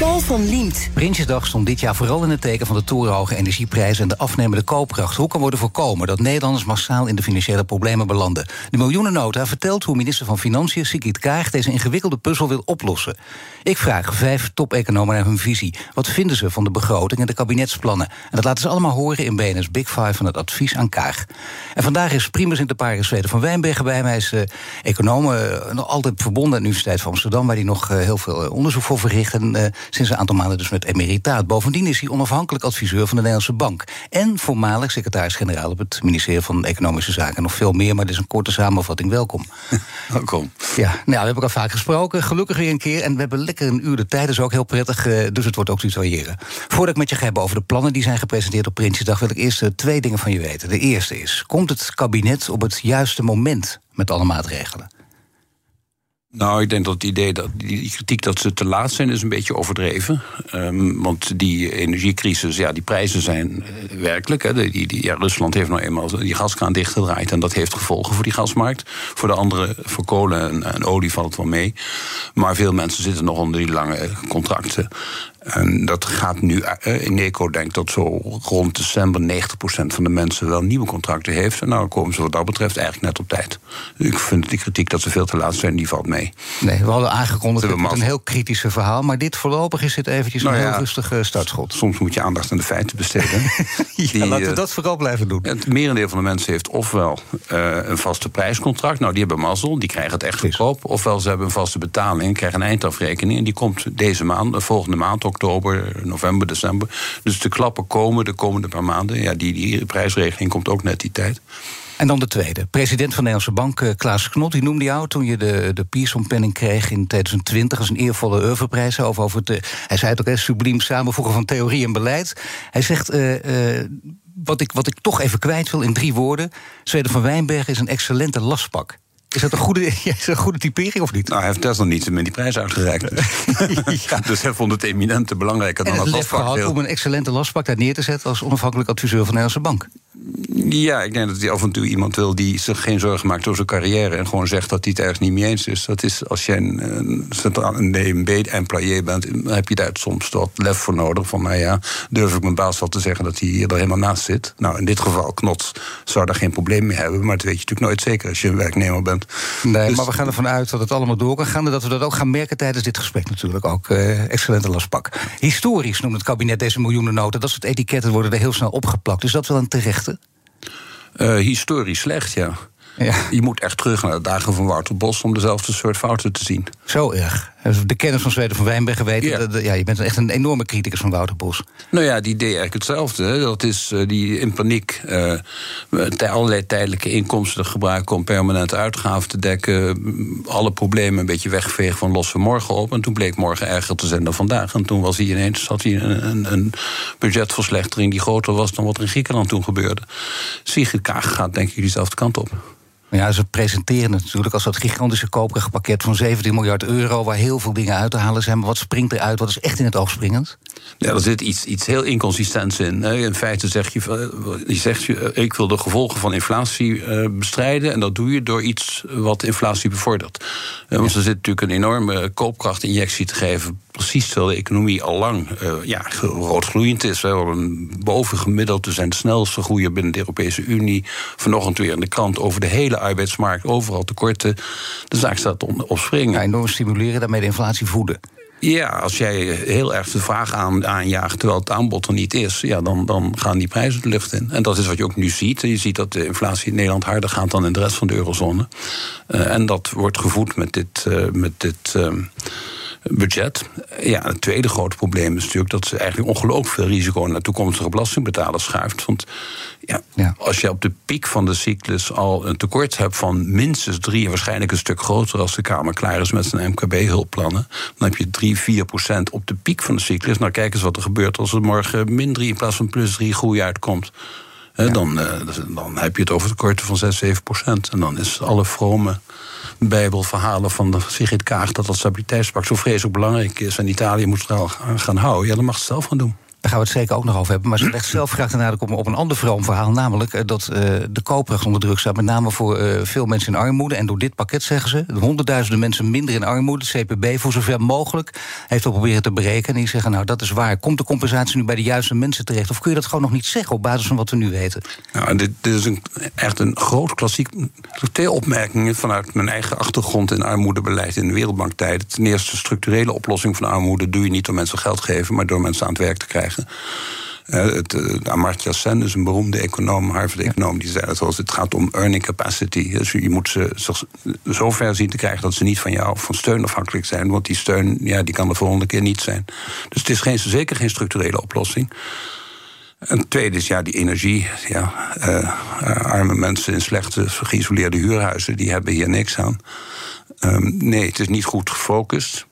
Paul van Liemt. Prinsjesdag stond dit jaar vooral in het teken van de torenhoge energieprijzen en de afnemende koopkracht. Hoe kan worden voorkomen dat Nederlanders massaal in de financiële problemen belanden? De miljoenennota vertelt hoe minister van Financiën Sigrid Kaag deze ingewikkelde puzzel wil oplossen. Ik vraag vijf top-economen naar hun visie. Wat vinden ze van de begroting en de kabinetsplannen? En dat laten ze allemaal horen in BNS Big Five van het advies aan Kaag. En vandaag is primus inter pares Zweden van Wijnbergen bij mij. Is uh, econoom, uh, altijd verbonden aan de Universiteit van Amsterdam, waar hij nog uh, heel veel onderzoek voor verricht. En sinds een aantal maanden dus met emeritaat. Bovendien is hij onafhankelijk adviseur van de Nederlandse Bank. En voormalig secretaris-generaal op het ministerie van Economische Zaken. Nog veel meer, maar dit is een korte samenvatting. Welkom. Welkom. Ja, nou, we hebben elkaar vaak gesproken. Gelukkig weer een keer. En we hebben lekker een uur de tijd. Dat is ook heel prettig. Dus het wordt ook tutoyeren. Voordat ik met je ga hebben over de plannen die zijn gepresenteerd op Prinsjesdag... wil ik eerst twee dingen van je weten. De eerste is, komt het kabinet op het juiste moment met alle maatregelen? Nou, ik denk dat het idee dat die kritiek dat ze te laat zijn, is een beetje overdreven. Um, want die energiecrisis, ja, die prijzen zijn uh, werkelijk. Hè, die, die, ja, Rusland heeft nou eenmaal die gaskraan dichtgedraaid. En dat heeft gevolgen voor die gasmarkt. Voor de andere, voor kolen en, en olie valt het wel mee. Maar veel mensen zitten nog onder die lange contracten. En dat gaat nu, Eneco denkt dat zo rond december 90% van de mensen wel nieuwe contracten heeft. En nou komen ze wat dat betreft eigenlijk net op tijd. Ik vind die kritiek dat ze veel te laat zijn, die valt mee. Nee, we hadden aangekondigd dat het een heel kritische verhaal. Maar dit voorlopig is dit eventjes nou een heel ja, rustige startschot. Soms moet je aandacht aan de feiten besteden. ja, die, laten we dat vooral blijven doen. Het merendeel van de mensen heeft ofwel uh, een vaste prijscontract. Nou, die hebben mazzel, die krijgen het echt goedkoop. Ofwel ze hebben een vaste betaling, krijgen een eindafrekening. En die komt deze maand, de volgende maand oktober, november, december. Dus de klappen komen de komende paar maanden. Ja, die, die prijsregeling komt ook net die tijd. En dan de tweede. President van de Nederlandse Bank, uh, Klaas Knot, die noemde jou toen je de, de Pearson-penning kreeg in 2020 als een eervolle oeuvreprijs. Over, over het, hij zei het ook, hè, subliem samenvoegen van theorie en beleid. Hij zegt. Uh, wat ik, wat ik toch even kwijt wil in drie woorden. Zweden van Wijnberg is een excellente lastpak. Is dat een goede, is een goede typering of niet? Nou, hij heeft desalniettemin met die prijs uitgereikt. Dus. ja. dus hij vond het eminente belangrijker dan en het, het lastpak. gehad om een excellente lastpak daar neer te zetten... als onafhankelijk adviseur van de Nederlandse Bank. Ja, ik denk dat hij af en toe iemand wil die zich geen zorgen maakt over zijn carrière... en gewoon zegt dat hij het ergens niet mee eens is. Dat is als jij een, een DNB-employé bent, dan heb je daar soms wat lef voor nodig. Van, nou ja, durf ik mijn baas wel te zeggen dat hij hier er helemaal naast zit. Nou, in dit geval, Knots zou daar geen probleem mee hebben... maar dat weet je natuurlijk nooit zeker als je een werknemer bent. Nee, dus, maar we gaan ervan uit dat het allemaal door kan gaan... en dat we dat ook gaan merken tijdens dit gesprek natuurlijk ook. Uh, excellente lastpak. Historisch noemt het kabinet deze miljoenennota. Dat soort etiketten worden er heel snel opgeplakt. Is dat wel een terechte? Uh, historisch slecht, ja. ja. Je moet echt terug naar de dagen van Wouter Bos om dezelfde soort fouten te zien. Zo erg. De kennis van Zweden van Wijnbergen weten. Ja. Dat, ja, je bent echt een enorme criticus van Wouter Bos. Nou ja, die deed eigenlijk hetzelfde. Dat is uh, die in paniek uh, allerlei tijdelijke inkomsten gebruiken om permanente uitgaven te dekken. Alle problemen een beetje wegvegen van lossen we morgen op. En toen bleek morgen erger te zijn dan vandaag. En toen was hij ineens had hij een, een, een budgetverslechtering die groter was dan wat er in Griekenland toen gebeurde. Sigrid Kaag gaat denk ik diezelfde kant op. Ja, ze presenteren het natuurlijk als dat gigantische koopkrachtpakket van 17 miljard euro, waar heel veel dingen uit te halen zijn. Maar wat springt eruit? Wat is echt in het oog springend? Ja, er zit iets, iets heel inconsistents in. In feite zeg je, je zegt, ik wil de gevolgen van inflatie bestrijden. En dat doe je door iets wat inflatie bevordert. Want er zit natuurlijk een enorme koopkrachtinjectie te geven. Precies terwijl de economie al lang uh, ja, roodgloeiend is. We hebben een bovengemiddeld. We zijn de snelste groeier binnen de Europese Unie. Vanochtend weer in de krant over de hele arbeidsmarkt. Overal tekorten. De zaak staat op springen. Ja, enorm stimuleren, daarmee de inflatie voeden. Ja, als jij heel erg de vraag aan, aanjaagt terwijl het aanbod er niet is, ja, dan, dan gaan die prijzen de lucht in. En dat is wat je ook nu ziet. Je ziet dat de inflatie in Nederland harder gaat dan in de rest van de eurozone. Uh, en dat wordt gevoed met dit. Uh, met dit uh, budget. Ja, het tweede grote probleem is natuurlijk dat ze eigenlijk ongelooflijk veel risico naar toekomstige belastingbetalers schuift. Want ja, ja, als je op de piek van de cyclus al een tekort hebt van minstens drie, waarschijnlijk een stuk groter als de Kamer klaar is met zijn MKB-hulpplannen, dan heb je 3, 4 procent op de piek van de cyclus. Nou, kijk eens wat er gebeurt als er morgen min 3 in plaats van plus 3 groei uitkomt. dan, uh, dan heb je het over tekorten van 6, 7 procent. En dan is alle vrome bijbelverhalen van Sigrid Kaag... dat dat stabiliteitspact zo vreselijk belangrijk is... en Italië moet er aan gaan houden. Ja, dan mag het zelf gaan doen. Daar gaan we het zeker ook nog over hebben. Maar ze legt zelf graag daarna op een ander vroom verhaal. Namelijk eh, dat uh, de koopkracht onder druk staat. Met name voor uh, veel mensen in armoede. En door dit pakket zeggen ze. Honderdduizenden mensen minder in armoede. Het CPB voor zover mogelijk heeft al proberen te berekenen. En die zeggen nou dat is waar. Komt de compensatie nu bij de juiste mensen terecht? Of kun je dat gewoon nog niet zeggen op basis van wat we nu weten? Nou, dit, dit is een, echt een groot klassiek. Twee opmerkingen vanuit mijn eigen achtergrond in armoedebeleid in de Wereldbanktijd. Ten eerste structurele oplossing van armoede doe je niet door mensen geld geven, maar door mensen aan het werk te krijgen. Uh, het, uh, Amartya Sen is een beroemde econoom, Harvard-econoom, die zei het het gaat om earning capacity. Dus je moet ze zo ver zien te krijgen dat ze niet van jou van steun afhankelijk zijn, want die steun ja, die kan de volgende keer niet zijn. Dus het is geen, zeker geen structurele oplossing. En tweede is ja, die energie. Ja, uh, arme mensen in slechte, geïsoleerde huurhuizen, die hebben hier niks aan. Um, nee, het is niet goed gefocust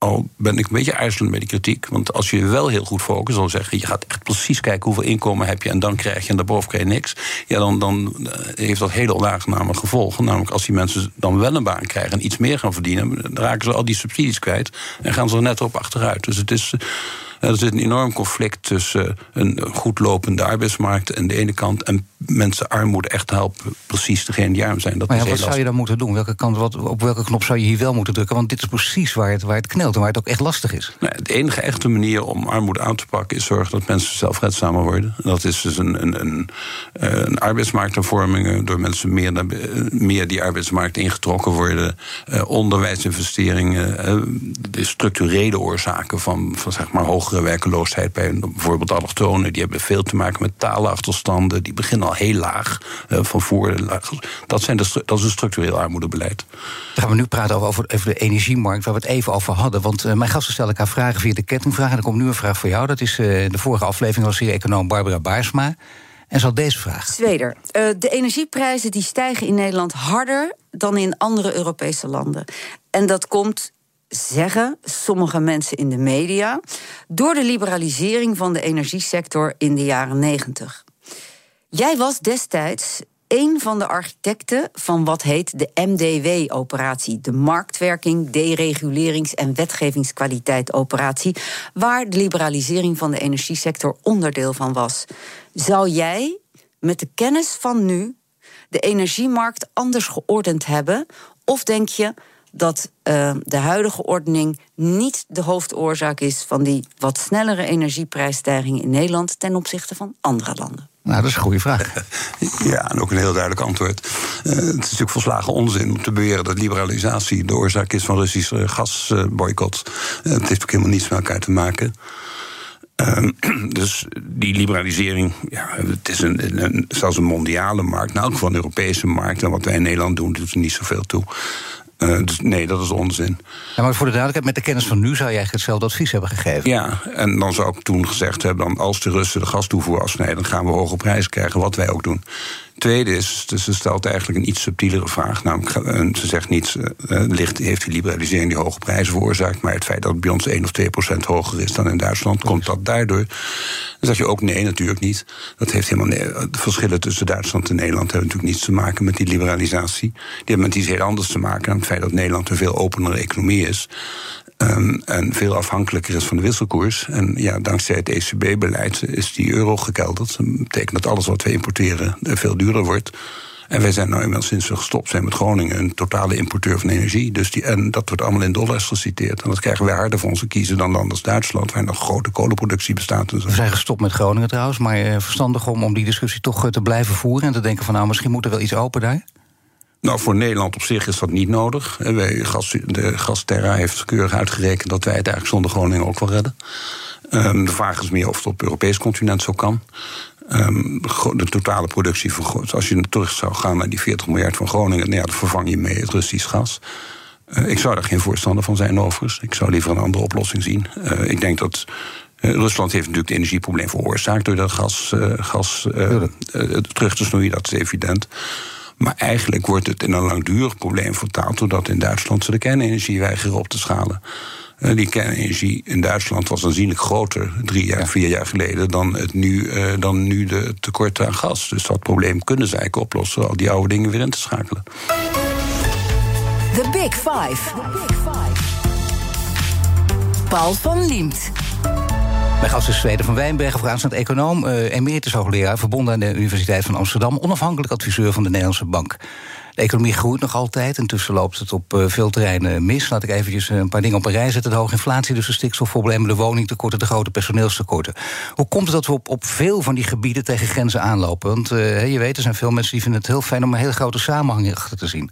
al ben ik een beetje aarzelend met die kritiek. Want als je wel heel goed focust, dan zeggen je gaat echt precies kijken hoeveel inkomen heb je en dan krijg je en daarboven krijg je niks. Ja, dan, dan eh, heeft dat hele onaangename gevolgen. Namelijk als die mensen dan wel een baan krijgen en iets meer gaan verdienen, dan raken ze al die subsidies kwijt en gaan ze er net op achteruit. Dus het is. Er zit een enorm conflict tussen een goed lopende arbeidsmarkt aan de ene kant en mensen armoede echt helpen precies degene die arm zijn. Dat maar ja, wat zou je dan moeten doen? Welke kant, wat, op welke knop zou je hier wel moeten drukken? Want dit is precies waar het, waar het knelt en waar het ook echt lastig is. Nou, de enige echte manier om armoede aan te pakken is zorgen dat mensen zelfredzamer worden. Dat is dus een, een, een, eh, een arbeidsmarkthervorming, door mensen meer, naar, meer die arbeidsmarkt ingetrokken worden. Uh, onderwijsinvesteringen, uh, de structurele oorzaken van, van zeg maar hogere werkeloosheid bij bijvoorbeeld allochtonen. Die hebben veel te maken met taalachterstanden. Die beginnen al heel laag uh, van voor. Dat, zijn de, dat is een structureel armoedebeleid. Dan gaan we nu praten over, over de energiemarkt, waar we het even over hadden. Want uh, mijn gasten stellen elkaar vragen via de kettingvraag. En er komt nu een vraag voor jou. Dat is uh, de vorige aflevering was hier econoom Barbara Baarsma. En zal deze vraag. Zweder, de energieprijzen die stijgen in Nederland harder dan in andere Europese landen. En dat komt zeggen sommige mensen in de media door de liberalisering van de energiesector in de jaren 90. Jij was destijds een van de architecten van wat heet de MDW-operatie, de Marktwerking, Deregulerings- en Wetgevingskwaliteit-operatie, waar de liberalisering van de energiesector onderdeel van was. Zou jij met de kennis van nu de energiemarkt anders geordend hebben? Of denk je dat uh, de huidige ordening niet de hoofdoorzaak is van die wat snellere energieprijsstijging in Nederland ten opzichte van andere landen? Nou, dat is een goede vraag. Ja, en ook een heel duidelijk antwoord. Uh, het is natuurlijk volslagen onzin om te beweren dat liberalisatie de oorzaak is van Russische gasboycott. Uh, het heeft ook helemaal niets met elkaar te maken. Uh, dus die liberalisering, ja, het is een, een, zelfs een mondiale markt, nou ook van een Europese markt. En wat wij in Nederland doen, doet er niet zoveel toe. Uh, dus nee, dat is onzin. Ja, maar voor de duidelijkheid, met de kennis van nu zou je eigenlijk hetzelfde advies hebben gegeven. Ja, en dan zou ik toen gezegd hebben: dan als de Russen de gastoevoer afsnijden, dan gaan we hoge prijzen krijgen, wat wij ook doen. Tweede is, dus ze stelt eigenlijk een iets subtielere vraag. Namelijk, eh, ze zegt niet, uh, licht heeft die liberalisering die hoge prijzen veroorzaakt, maar het feit dat het bij ons 1 of 2 procent hoger is dan in Duitsland, komt dat daardoor? Dan zeg je ook nee, natuurlijk niet. Dat heeft helemaal de verschillen tussen Duitsland en Nederland hebben natuurlijk niets te maken met die liberalisatie. Die hebben met iets heel anders te maken. Het feit dat Nederland een veel openere economie is. Um, en veel afhankelijker is van de wisselkoers. En ja, dankzij het ECB-beleid is die euro gekelderd. Dat betekent dat alles wat we importeren veel duurder wordt. En wij zijn nou eenmaal sinds we gestopt zijn met Groningen een totale importeur van energie. Dus die, en dat wordt allemaal in dollars geciteerd. En dat krijgen wij harder voor onze kiezen dan landen als Duitsland, waar nog grote kolenproductie bestaat. We zijn gestopt met Groningen trouwens, maar uh, verstandig om, om die discussie toch uh, te blijven voeren en te denken van nou misschien moet er wel iets open daar. Nou, voor Nederland op zich is dat niet nodig. Wij, gas, de Gasterra heeft keurig uitgerekend dat wij het eigenlijk zonder Groningen ook wel redden. Um, de vraag is meer of het op het Europees continent zo kan. Um, de totale productie van als je terug zou gaan naar die 40 miljard van Groningen, nou ja, dan vervang je mee het Russisch gas. ik zou daar geen voorstander van zijn, overigens. Ik zou liever een andere oplossing zien. ik denk dat Rusland heeft natuurlijk het energieprobleem veroorzaakt door dat gas, gas terug te snoeien, dat is evident. Maar eigenlijk wordt het in een langdurig probleem vertaald doordat in Duitsland ze de kernenergie weigeren op te schalen. Uh, die kernenergie in Duitsland was aanzienlijk groter drie jaar, vier jaar geleden dan, het nu, uh, dan nu de tekorten aan gas. Dus dat probleem kunnen zij oplossen, al die oude dingen weer in te schakelen. The Big Five. The Big Five. Paul van Liemt. Mijn gast is Zweden van Wijnbergen, vooraanstaand econoom, uh, emeritus hoogleraar, verbonden aan de Universiteit van Amsterdam, onafhankelijk adviseur van de Nederlandse Bank. De economie groeit nog altijd. Intussen loopt het op uh, veel terreinen mis. Laat ik eventjes een paar dingen op een rij zetten. De hoge inflatie, dus de stikstofproblemen, de woningtekorten... de grote personeelstekorten. Hoe komt het dat we op, op veel van die gebieden tegen grenzen aanlopen? Want uh, je weet, er zijn veel mensen die vinden het heel fijn... om een hele grote samenhang achter te zien.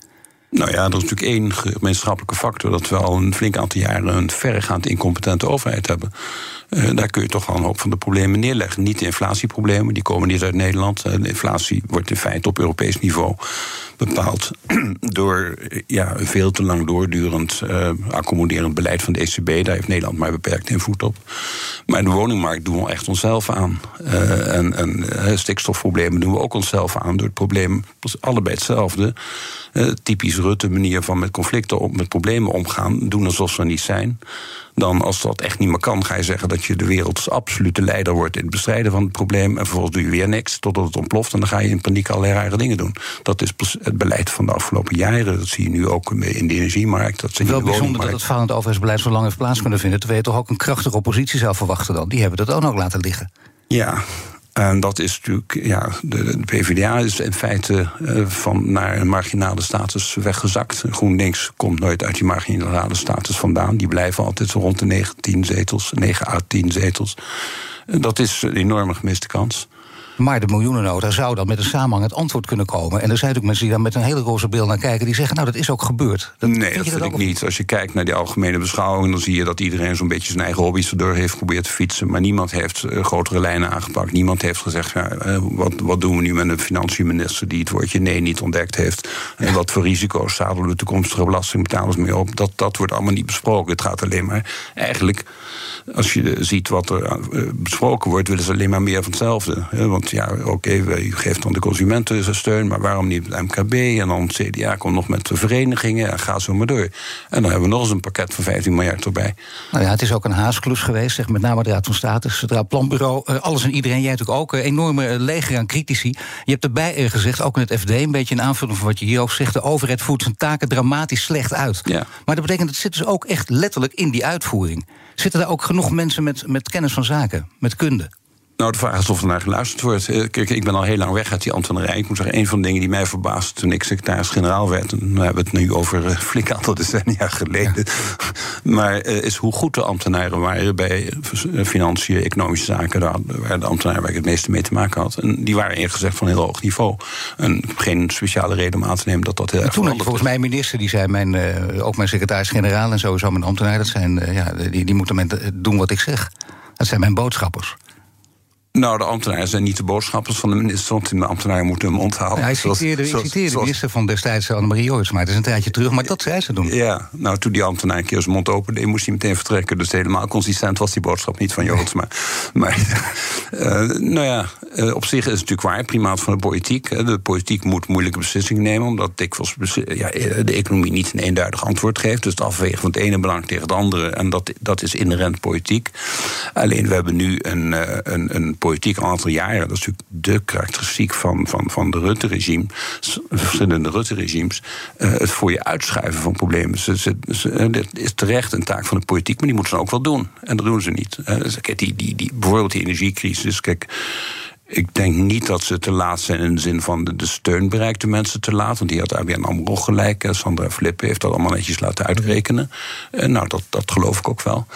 Nou ja, er is natuurlijk één gemeenschappelijke factor... dat we al een flink aantal jaren een verregaand incompetente overheid hebben. Uh, daar kun je toch wel een hoop van de problemen neerleggen. Niet de inflatieproblemen, die komen niet uit Nederland. Uh, de inflatie wordt in feite op Europees niveau bepaald door ja, een veel te lang doordurend accommoderend beleid van de ECB. Daar heeft Nederland maar beperkt invloed op. Maar de woningmarkt doen we echt onszelf aan. En, en stikstofproblemen doen we ook onszelf aan. Door het probleem allebei hetzelfde. Typisch Rutte manier van met conflicten, met problemen omgaan. Doen alsof ze er niet zijn dan als dat echt niet meer kan, ga je zeggen dat je de werelds absolute leider wordt in het bestrijden van het probleem. En vervolgens doe je weer niks totdat het ontploft. En dan ga je in paniek allerlei rare dingen doen. Dat is het beleid van de afgelopen jaren. Dat zie je nu ook in de energiemarkt. Dat zie je Wel bijzonder dat het falend overheidsbeleid zo lang heeft plaats kunnen vinden. Terwijl je toch ook een krachtige oppositie zou verwachten dan. Die hebben dat ook nog laten liggen. Ja, en dat is natuurlijk, ja, de, PvdA is in feite uh, van naar een marginale status weggezakt. GroenLinks komt nooit uit die marginale status vandaan. Die blijven altijd rond de 19 zetels, 9 à 10 zetels. Dat is een enorme gemiste kans. Maar de miljoenennota zou dan met een samenhangend antwoord kunnen komen. En er zijn natuurlijk mensen die daar met een hele roze beeld naar kijken. Die zeggen, nou, dat is ook gebeurd. Dat, nee, dat vind ik niet. Als je kijkt naar die algemene beschouwing... dan zie je dat iedereen zo'n beetje zijn eigen hobby's erdoor heeft geprobeerd te fietsen. Maar niemand heeft uh, grotere lijnen aangepakt. Niemand heeft gezegd, ja, uh, wat, wat doen we nu met een financiënminister... die het woordje nee niet ontdekt heeft. En wat voor risico's zadelen de toekomstige belastingbetalers mee op. Dat, dat wordt allemaal niet besproken. Het gaat alleen maar eigenlijk... als je ziet wat er uh, besproken wordt... willen ze alleen maar meer van hetzelfde. Want ja, oké, okay, u geeft dan de consumentensteun, maar waarom niet het MKB? En dan CDA komt nog met de verenigingen en ga zo maar door. En dan hebben we nog eens een pakket van 15 miljard erbij. Nou ja, het is ook een haasklus geweest, zeg, met name de Raad van State, het Centraal Planbureau, eh, alles en iedereen. Jij natuurlijk ook, een enorme leger aan critici. Je hebt erbij eh, gezegd, ook in het FD, een beetje een aanvulling van wat je hier ook zegt, de overheid voert zijn taken dramatisch slecht uit. Ja. Maar dat betekent, het zit dus ook echt letterlijk in die uitvoering. Zitten daar ook genoeg mensen met, met kennis van zaken, met kunde? Nou, de vraag is of er naar geluisterd wordt. Eh, kijk, ik ben al heel lang weg uit die ambtenarij. Ik moet zeggen, een van de dingen die mij verbaasde toen ik secretaris-generaal werd... en we hebben het nu over een flink aantal decennia geleden... maar uh, is hoe goed de ambtenaren waren bij financiën, economische zaken... Daar, waar de ambtenaren waar ik het meeste mee te maken had. En die waren eerlijk gezegd van heel hoog niveau. En ik heb geen speciale reden om aan te nemen dat dat heel erg Toen had volgens mij minister die zei... Mijn, uh, ook mijn secretaris-generaal en sowieso mijn ambtenaar... Dat zijn, ja, die, die moeten doen wat ik zeg. Dat zijn mijn boodschappers. Nou, de ambtenaren zijn niet de boodschappers van de minister, want de ambtenaren moeten hem onthouden. Ja, hij citeerde, zoals, citeerde de minister van destijds, Annemarie Joyce, maar het is een tijdje terug, maar dat zei ze doen. Ja, nou, toen die ambtenaar een keer zijn mond opende, moest hij meteen vertrekken. Dus helemaal consistent was die boodschap niet van Joyce. Maar, maar uh, nou ja, uh, op zich is het natuurlijk waar, primaat van de politiek. De politiek moet moeilijke beslissingen nemen, omdat dikwijls ja, de economie niet een eenduidig antwoord geeft. Dus het afwegen van het ene belang tegen het andere, en dat, dat is inherent politiek. Alleen we hebben nu een, een, een politiek een aantal jaren. Dat is natuurlijk de karakteristiek van, van, van de Rutte-regime. Verschillende Rutte-regimes. Uh, het voor je uitschuiven van problemen. Ze, ze, dit is terecht een taak van de politiek, maar die moeten ze ook wel doen. En dat doen ze niet. Uh, kijk, die, die, die, bijvoorbeeld die energiecrisis. Kijk. Ik denk niet dat ze te laat zijn in de zin van de, steun bereikt de mensen te laat. Want die had ABN AMRO gelijk. Sandra Flippen heeft dat allemaal netjes laten uitrekenen. En nou, dat, dat geloof ik ook wel.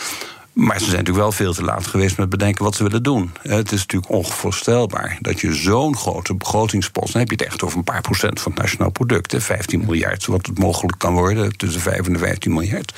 Maar ze zijn natuurlijk wel veel te laat geweest met bedenken wat ze willen doen. Het is natuurlijk onvoorstelbaar dat je zo'n grote begrotingspost. dan heb je het echt over een paar procent van het nationaal product. 15 miljard, wat het mogelijk kan worden, tussen 5 en de 15 miljard.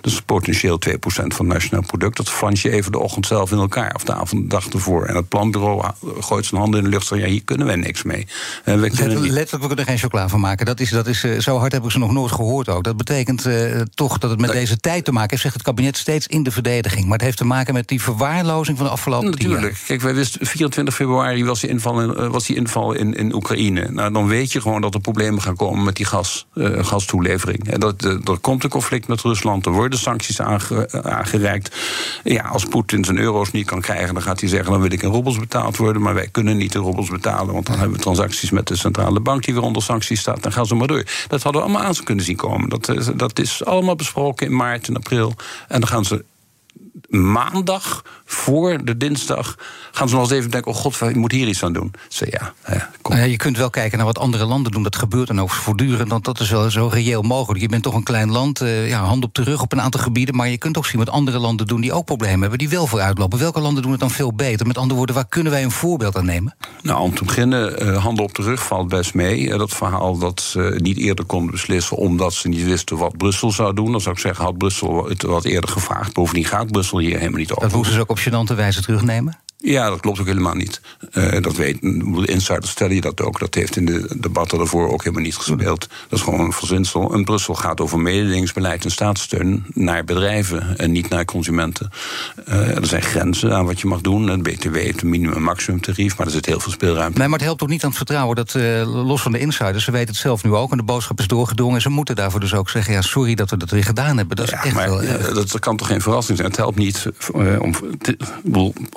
Dus potentieel 2 procent van het nationaal product. Dat flans je even de ochtend zelf in elkaar, of de avond, de dag ervoor. En het planbureau gooit zijn handen in de lucht en ja, hier kunnen wij niks mee. En we kunnen Letterlijk, we kunnen er geen chocola van maken. Dat is, dat is, uh, zo hard heb ik ze nog nooit gehoord ook. Dat betekent uh, toch dat het met deze tijd te maken heeft, zegt het kabinet steeds in de verdediging. Maar het heeft te maken met die verwaarlozing van de afgelopen Natuurlijk. Kijk, wij wisten 24 februari was die inval in, eh, was die inval in, in Oekraïne. Nou, dan weet je gewoon dat er problemen gaan komen met die gas, uh, gastoelevering. En dat, uh, er komt een conflict met Rusland, er worden sancties aange, aangereikt. Ja, als Poetin zijn euro's niet kan krijgen, dan gaat hij zeggen: dan wil ik in robbels betaald worden. Maar wij kunnen niet in robbels betalen, want dan hebben we transacties met de centrale bank die weer onder sancties staat. Dan gaan ze maar door. Dat hadden we allemaal aan kunnen zien komen. Dat, dat is allemaal besproken in maart en april. En dan gaan ze maandag voor de dinsdag gaan ze nog eens even denken: oh god, ik moet hier iets aan doen. Ze ja, ja, kom. Nou ja, je kunt wel kijken naar wat andere landen doen. Dat gebeurt dan ook voortdurend, want dat is wel zo reëel mogelijk. Je bent toch een klein land, uh, ja, hand op de rug op een aantal gebieden. Maar je kunt ook zien wat andere landen doen die ook problemen hebben, die wel vooruitlopen. Welke landen doen het dan veel beter? Met andere woorden, waar kunnen wij een voorbeeld aan nemen? Nou, om te beginnen, uh, handen op de rug valt best mee. Uh, dat verhaal dat ze niet eerder konden beslissen omdat ze niet wisten wat Brussel zou doen. Dan zou ik zeggen, had Brussel het wat eerder gevraagd. Bovendien gaat Brussel niet. Dat moesten ze ook op gênante wijze terugnemen? Ja, dat klopt ook helemaal niet. Uh, dat weet, de insiders stellen je dat ook. Dat heeft in de debatten daarvoor ook helemaal niet gespeeld. Dat is gewoon een verzinsel. En Brussel gaat over mededingingsbeleid en staatssteun naar bedrijven en niet naar consumenten. Uh, er zijn grenzen aan wat je mag doen. Het BTW heeft een minimum- en maximumtarief, maar er zit heel veel speelruimte. Nee, maar het helpt ook niet aan het vertrouwen dat, uh, los van de insiders, ze weten het zelf nu ook en de boodschap is doorgedrongen. En ze moeten daarvoor dus ook zeggen: ja, sorry dat we dat weer gedaan hebben. Dat is echt maar, wel. dat kan toch geen verrassing zijn? Het helpt niet om te,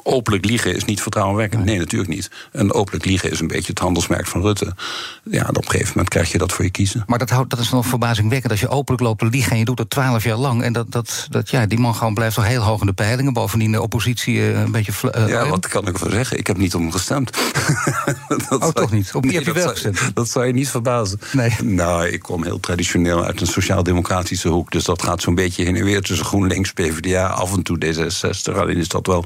openlijk liegen is niet vertrouwenwekkend. Nee, natuurlijk niet. En openlijk liegen is een beetje het handelsmerk van Rutte. Ja, op een gegeven moment krijg je dat voor je kiezen. Maar dat, houdt, dat is nog verbazingwekkend als je openlijk loopt te liegen en je doet dat twaalf jaar lang. En dat, dat, dat, ja, die man gewoon blijft toch heel hoog in de peilingen. Bovendien de oppositie uh, een beetje. Uh, ja, wat kan ik ervan zeggen? Ik heb niet om hem gestemd. dat oh, toch niet? Op nee, heb je wel gestemd? Dat zou je niet verbazen. Nee. Nou, ik kom heel traditioneel uit een sociaal-democratische hoek. Dus dat gaat zo'n beetje heen en weer tussen GroenLinks, PvdA, af en toe D66. Alleen is dat wel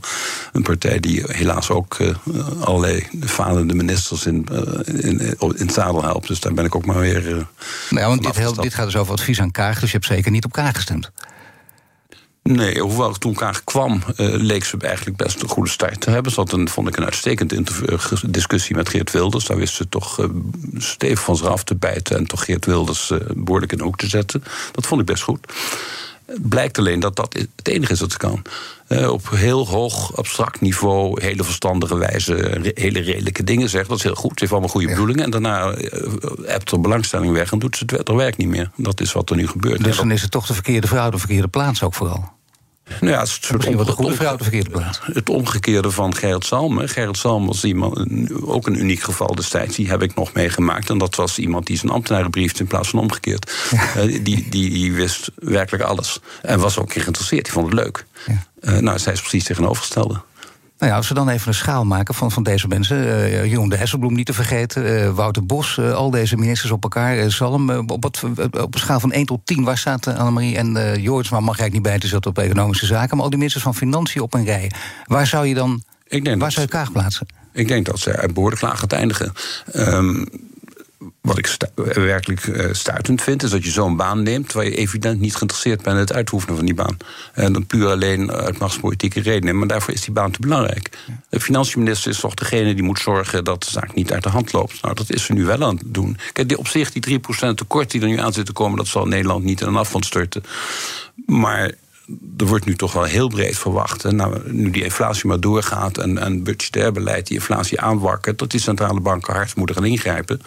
een partij die helaas ook uh, allerlei falende ministers in, uh, in, in, het zadel helpt. Dus daar ben ik ook maar weer. Uh, nou, want dit, heel, dit, gaat dus over advies aan Kaag, dus je hebt zeker niet op Kaag gestemd. Nee, hoewel toen Kaag kwam, uh, leek ze eigenlijk best een goede start te hebben. Ze had een, vond ik een uitstekend discussie met Geert Wilders. Daar wist ze toch uh, stevig van zich af te bijten en toch Geert Wilders uh, behoorlijk in de hoek te zetten. Dat vond ik best goed. Het blijkt alleen dat dat het enige is wat ze kan. Uh, op heel hoog abstract niveau, hele verstandige wijze, hele redelijke dingen zegt. Dat is heel goed. Ze heeft allemaal goede ja. bedoelingen. En daarna hebt er belangstelling weg en doet ze het werk niet meer. Dat is wat er nu gebeurt. Dus dan is het toch de verkeerde vrouw, de verkeerde plaats ook vooral. Nou ja, het is Misschien wat de goede vrouw de verkeerde plaats. Het omgekeerde van Gerrit Salm. Gerrit Salm was iemand, ook een uniek geval destijds. Die heb ik nog meegemaakt. En dat was iemand die zijn ambtenaren briefde in plaats van omgekeerd. Ja. Uh, die, die, die, wist werkelijk alles. En was ook geïnteresseerd. Die vond het leuk. Ja. Uh, nou, zij is precies tegenovergestelde. Nou ja, als we dan even een schaal maken van, van deze mensen. Uh, Jeroen de Hesselbloem niet te vergeten. Uh, Wouter Bos, uh, al deze ministers op elkaar. Zalm, op, wat, op een schaal van 1 tot 10. Waar staat Annemarie en uh, Joris, maar mag eigenlijk niet bij te zitten op economische zaken. Maar al die ministers van Financiën op een rij. Waar zou je dan. Ik denk waar zou je Kaag plaatsen? Ik denk dat ze behoorlijk laag gaat eindigen. Um, wat ik werkelijk uh, stuitend vind, is dat je zo'n baan neemt waar je evident niet geïnteresseerd bent in het uitoefenen van die baan. En dan puur alleen uit machtspolitieke redenen. Maar daarvoor is die baan te belangrijk. De financiënminister is toch degene die moet zorgen dat de zaak niet uit de hand loopt. Nou, dat is ze nu wel aan het doen. Kijk, die op zich, die 3% tekort die er nu aan zit te komen, dat zal Nederland niet in een afstand storten. Maar er wordt nu toch wel heel breed verwacht. Nou, nu die inflatie maar doorgaat en, en budgetair beleid die inflatie aanwakkert, dat die centrale banken hard moeten gaan ingrijpen.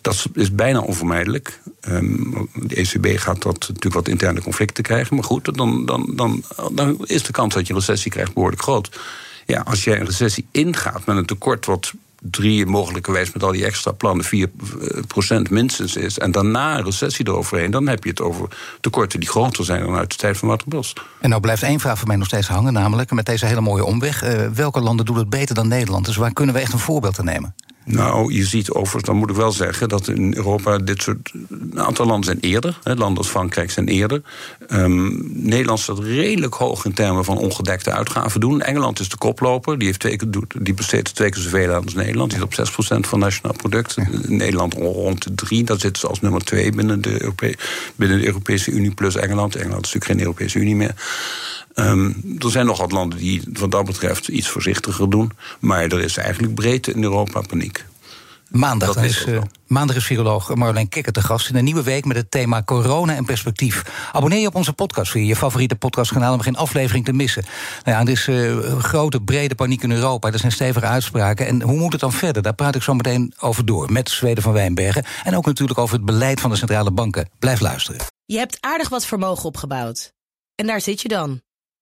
Dat is bijna onvermijdelijk. Um, de ECB gaat dat natuurlijk wat interne conflicten krijgen. Maar goed, dan, dan, dan, dan is de kans dat je een recessie krijgt behoorlijk groot. Ja, als jij een recessie ingaat met een tekort wat drie mogelijkerwijs met al die extra plannen 4% minstens is. En daarna een recessie eroverheen, dan heb je het over tekorten die groter zijn dan uit de tijd van Wouter Bos. En nou blijft één vraag voor mij nog steeds hangen, namelijk met deze hele mooie omweg. Uh, welke landen doen het beter dan Nederland? Dus waar kunnen we echt een voorbeeld aan nemen? Nou, je ziet overigens, dan moet ik wel zeggen dat in Europa dit soort. Een aantal landen zijn eerder. Hè, landen als Frankrijk zijn eerder. Um, Nederland staat redelijk hoog in termen van ongedekte uitgaven doen. Engeland is de koploper. Die, heeft twee, die besteedt twee keer zoveel aan als Nederland. Die is op 6% van nationaal product. Nederland rond de 3. Dat zit ze als nummer 2 binnen de, binnen de Europese Unie plus Engeland. Engeland is natuurlijk geen Europese Unie meer. Um, er zijn nog wat landen die wat dat betreft iets voorzichtiger doen. Maar er is eigenlijk breed in Europa paniek. Maandag is, uh, maandag is viroloog Marjolein Kikker te gast in een nieuwe week met het thema corona en perspectief. Abonneer je op onze podcast via je favoriete podcastkanaal om geen aflevering te missen. Nou ja, er is uh, grote, brede paniek in Europa. Er zijn stevige uitspraken. En hoe moet het dan verder? Daar praat ik zo meteen over door met Zweden van Wijnbergen. En ook natuurlijk over het beleid van de centrale banken. Blijf luisteren. Je hebt aardig wat vermogen opgebouwd. En daar zit je dan,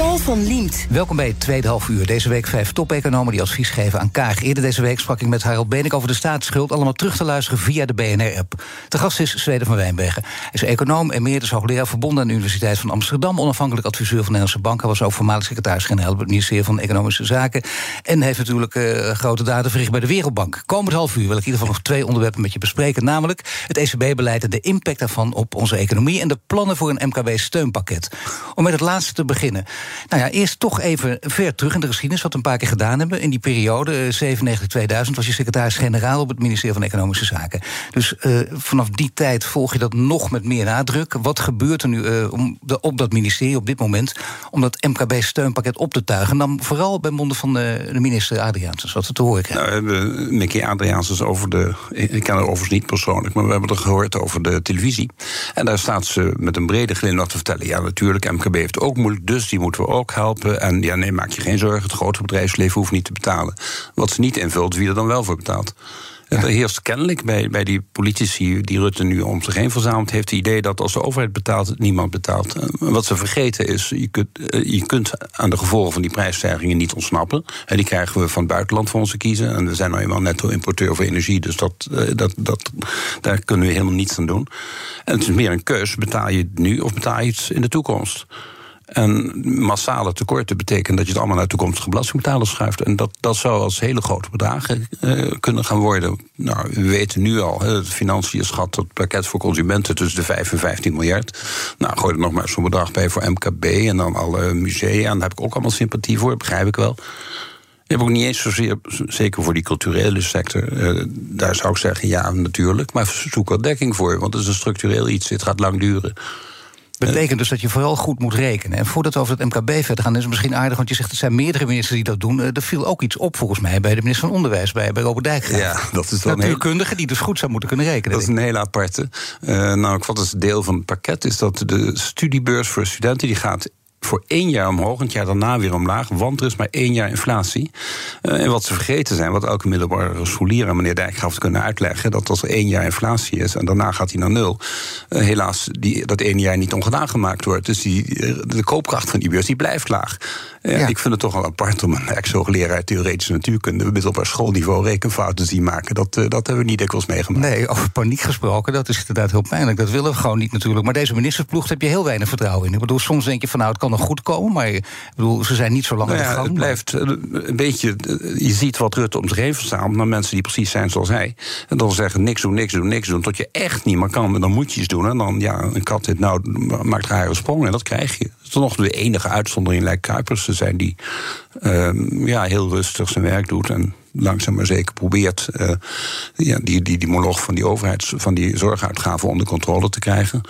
Paul van Liemt. Welkom bij het tweede half uur. Deze week vijf top-economen die advies geven aan Kaag. Eerder deze week sprak ik met Harold Benek over de staatsschuld. Allemaal terug te luisteren via de BNR-app. De gast is Zweden van Wijnbergen. Hij is econoom en meerdere hoogleraar verbonden aan de Universiteit van Amsterdam. Onafhankelijk adviseur van de Nederlandse Bank. Hij was ook voormalig secretaris-generaal bij het ministerie van Economische Zaken. En heeft natuurlijk uh, grote daden verricht bij de Wereldbank. Komend half uur wil ik in ieder geval nog twee onderwerpen met je bespreken. Namelijk het ECB-beleid en de impact daarvan op onze economie. En de plannen voor een MKB-steunpakket. Om met het laatste te beginnen. Nou ja, eerst toch even ver terug in de geschiedenis, wat we een paar keer gedaan hebben. In die periode, 97-2000, was je secretaris-generaal op het ministerie van Economische Zaken. Dus uh, vanaf die tijd volg je dat nog met meer nadruk. Wat gebeurt er nu uh, om de, op dat ministerie op dit moment om dat MKB-steunpakket op te tuigen? En dan vooral bij monden van de, de minister Adriaansens, wat we te horen krijgen. Nou, Mickey Adriaansens over de. Ik ken haar overigens niet persoonlijk, maar we hebben er gehoord over de televisie. En daar staat ze met een brede glimlach te vertellen: ja, natuurlijk, MKB heeft ook moeilijk, dus die moeten we ook helpen. En ja, nee, maak je geen zorgen. Het grote bedrijfsleven hoeft niet te betalen. Wat ze niet invult, wie er dan wel voor betaalt. Ja. Er heerst kennelijk bij, bij die politici die Rutte nu om zich heen verzamelt, heeft het idee dat als de overheid betaalt, niemand betaalt. Wat ze vergeten is, je kunt, je kunt aan de gevolgen van die prijsstijgingen niet ontsnappen. En die krijgen we van het buitenland voor ons te kiezen. En we zijn nou eenmaal netto-importeur voor energie, dus dat, dat, dat, daar kunnen we helemaal niets aan doen. En het is meer een keus: betaal je het nu of betaal je het in de toekomst? En massale tekorten betekent dat je het allemaal naar toekomstige belastingbetalers schuift. En dat, dat zou als hele grote bedragen uh, kunnen gaan worden. Nou, we weten nu al, de financiën schat het pakket voor consumenten tussen de 5 en 15 miljard. Nou, gooi er nog maar zo'n bedrag bij voor MKB en dan alle musea. En daar heb ik ook allemaal sympathie voor, begrijp ik wel. Ik heb ook niet eens zozeer, zeker voor die culturele sector. Uh, daar zou ik zeggen, ja, natuurlijk. Maar zoek er dekking voor, want het is een structureel iets. Dit gaat lang duren. Betekent dus dat je vooral goed moet rekenen. En voordat we over het MKB verder gaan, is het misschien aardig, want je zegt er zijn meerdere ministers die dat doen. Er viel ook iets op volgens mij bij de minister van Onderwijs, bij, bij Robert Dijkgraaf. Ja, dat is dan Natuurkundige die dus goed zou moeten kunnen rekenen. Dat is een hele aparte. Uh, nou, wat is deel van het pakket? Is dat de studiebeurs voor studenten die gaat voor één jaar omhoog, en het jaar daarna weer omlaag. Want er is maar één jaar inflatie. Uh, en wat ze vergeten zijn, wat elke middelbare scholier aan meneer Dijkgraaf kunnen uitleggen, dat als er één jaar inflatie is en daarna gaat hij naar nul, uh, helaas die, dat één jaar niet ongedaan gemaakt wordt. Dus die, de koopkracht van die beurs die blijft laag. Ja. Ik vind het toch wel apart om een ex-hoogleraar theoretische natuurkunde middelbaar schoolniveau rekenfouten te zien maken. Dat, dat hebben we niet dikwijls meegemaakt. Nee, over paniek gesproken, dat is inderdaad heel pijnlijk. Dat willen we gewoon niet natuurlijk. Maar deze ministersploeg heb je heel weinig vertrouwen in. Ik bedoel, soms denk je van nou, het kan nog goed komen. Maar ik bedoel, ze zijn niet zo lang Nou aan de ja, gang. het blijft eh, een beetje. eh, Je ziet wat Rutte om zich heen verzamelt naar mensen die precies zijn zoals hij. En dan zeggen niks doen, niks doen, niks doen. Tot je echt niet meer kan. En dan moet je iets doen. En dan, ja, een kat dit nou maakt rare sprongen. En dat krijg je. Is nog de enige uitzondering lijkt Kuipers te zijn die ehm, ja, heel rustig zijn werk doet. En langzaam maar zeker probeert eh, ja, die, die, die moloch van die overheids, van die zorguitgaven onder controle te krijgen.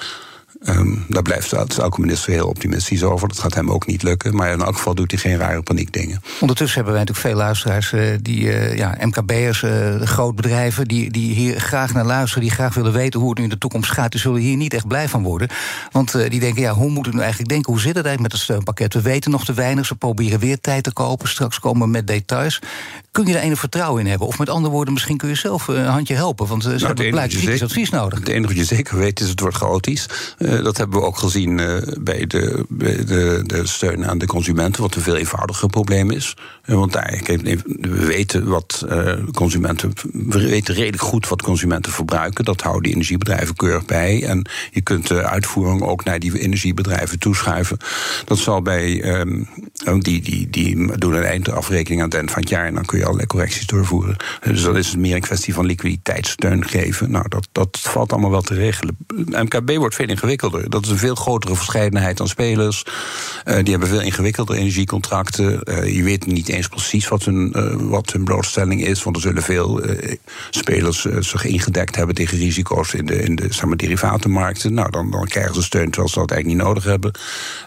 Ehm, daar blijft elke minister heel optimistisch over. Dat gaat hem ook niet lukken. Maar in elk geval doet hij geen rare paniekdingen. Ondertussen hebben wij natuurlijk veel luisteraars, eh, die eh, ja, MKB'ers, eh grootbedrijven, die, die hier graag naar luisteren, die graag willen weten hoe het nu in de toekomst gaat. Die zullen hier niet echt blij van worden. Want die denken, ja, hoe moet het nu eigenlijk denken? Hoe zit het eigenlijk met het steunpakket? We weten nog te weinig. Ze proberen weer tijd te kopen. Straks komen we met details. Kun je er enig vertrouwen in hebben? Of met andere woorden, misschien kun je zelf een handje helpen. Want ze hebben enige blijkbaar kritisch advies nodig. Het enige wat je zeker weet is het wordt chaotisch. Eh, dat hebben we ook gezien eh, bij, de, de, de steun aan de consumenten, wat een veel eenvoudiger probleem is. Eh, want daar, we weten wat consumenten. We weten redelijk goed wat consumenten verbruiken. Dat houden die energiebedrijven keurig bij. En je kunt de uitvoering ook naar die energiebedrijven toeschuiven. Dat zal bij. ehm, die, die, die doen een eindafrekening aan het eind van het jaar. En dan kun je allerlei correcties doorvoeren. Dus dan is meer een kwestie van liquiditeitssteun geven. Nou, dat, dat valt allemaal wel te regelen. MKB wordt veel ingewikkelder. Dat is een veel grotere verscheidenheid aan spelers. Eh, die hebben veel ingewikkelder energiecontracten. Eh, je weet niet eens precies wat hun, eh, wat hun blootstelling is. Want er zullen veel spelers zich ingedekt hebben tegen risico's in de, in de derivatenmarkten. Nou, dan, dan krijgen ze steun terwijl ze dat eigenlijk niet nodig hebben.